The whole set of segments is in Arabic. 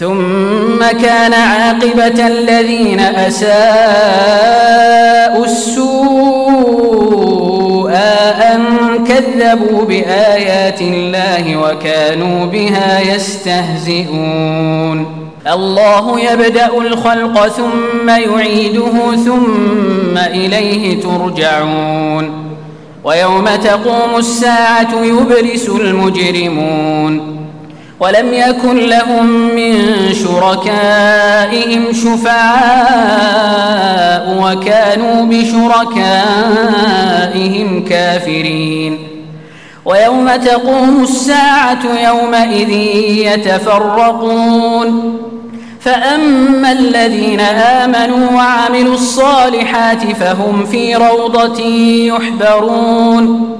ثم كان عاقبة الذين أساءوا السوء أن كذبوا بآيات الله وكانوا بها يستهزئون. الله يبدأ الخلق ثم يعيده ثم إليه ترجعون. ويوم تقوم الساعة يبرس المجرمون. ولم يكن لهم من شركائهم شفعاء وكانوا بشركائهم كافرين. ويوم تقوم الساعة يومئذ يتفرقون. فأما الذين آمنوا وعملوا الصالحات فهم في روضة يحبرون.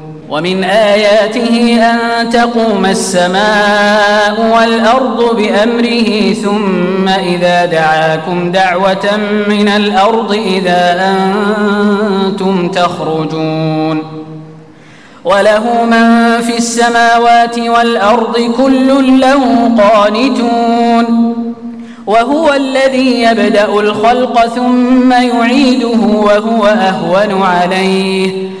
ومن آياته أن تقوم السماء والأرض بأمره ثم إذا دعاكم دعوة من الأرض إذا أنتم تخرجون. وله من في السماوات والأرض كل له قانتون. وهو الذي يبدأ الخلق ثم يعيده وهو أهون عليه.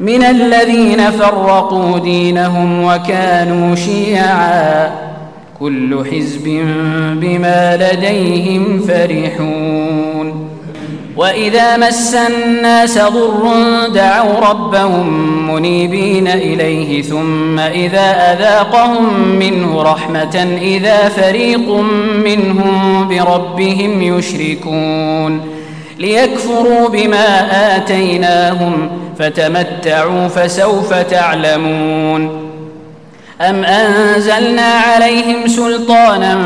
من الذين فرقوا دينهم وكانوا شيعا. كل حزب بما لديهم فرحون. وإذا مس الناس ضر دعوا ربهم منيبين إليه ثم إذا أذاقهم منه رحمة إذا فريق منهم بربهم يشركون. ليكفروا بما آتيناهم فتمتعوا فسوف تعلمون. أم أنزلنا عليهم سلطانا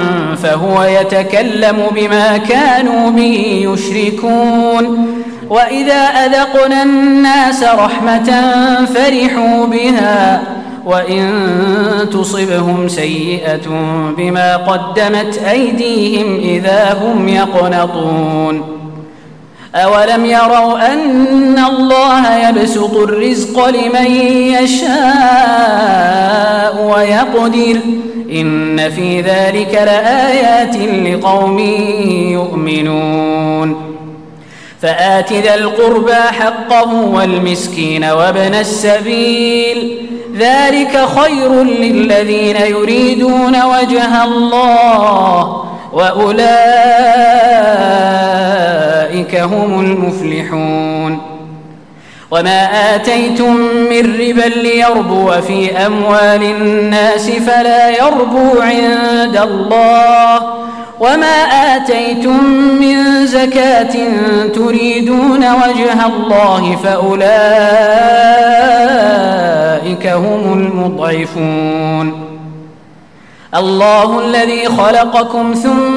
فهو يتكلم بما كانوا به يشركون. وإذا أذقنا الناس رحمة فرحوا بها وإن تصبهم سيئة بما قدمت أيديهم إذا هم يقنطون. أولم يروا أن الله يبسط الرزق لمن يشاء ويقدر إن في ذلك لآيات لقوم يؤمنون. فآت ذا القربى حقه والمسكين وابن السبيل ذلك خير للذين يريدون وجه الله وأولئك هم المفلحون. وما آتيتم من ربا ليربو في أموال الناس فلا يربو عند الله. وما آتيتم من زكاة تريدون وجه الله فأولئك هم المضعفون. الله الذي خلقكم ثم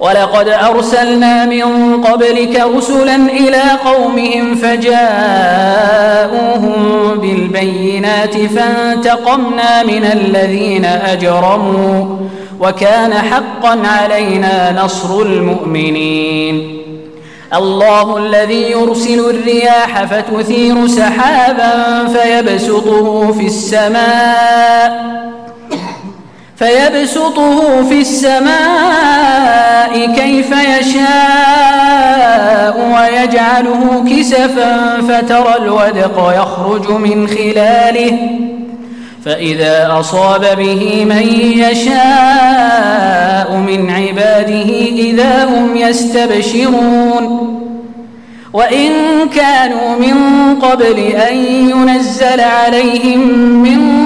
ولقد أرسلنا من قبلك رسلا إلى قومهم فجاءوهم بالبينات فانتقمنا من الذين أجرموا وكان حقا علينا نصر المؤمنين. الله الذي يرسل الرياح فتثير سحابا فيبسطه في السماء فيبسطه في السماء كيف يشاء ويجعله كسفا فترى الودق يخرج من خلاله. فإذا أصاب به من يشاء من عباده إذا هم يستبشرون. وإن كانوا من قبل أن ينزل عليهم من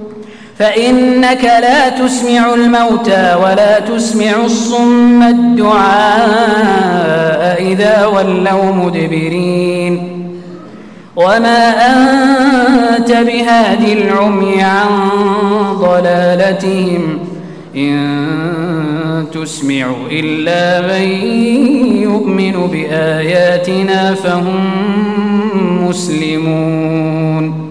فإنك لا تسمع الموتى ولا تسمع الصم الدعاء إذا ولوا مدبرين. وما أنت بهادي العمي عن ضلالتهم. إن تسمع إلا من يؤمن بآياتنا فهم مسلمون.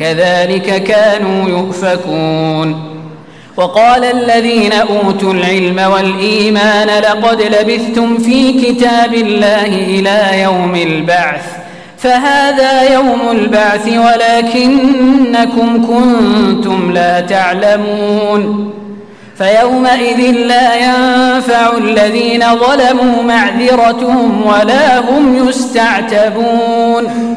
كذلك كانوا يؤفكون. وقال الذين أوتوا العلم والإيمان لقد لبثتم في كتاب الله إلى يوم البعث فهذا يوم البعث ولكنكم كنتم لا تعلمون. فيومئذ لا ينفع الذين ظلموا معذرتهم ولا هم يستعتبون.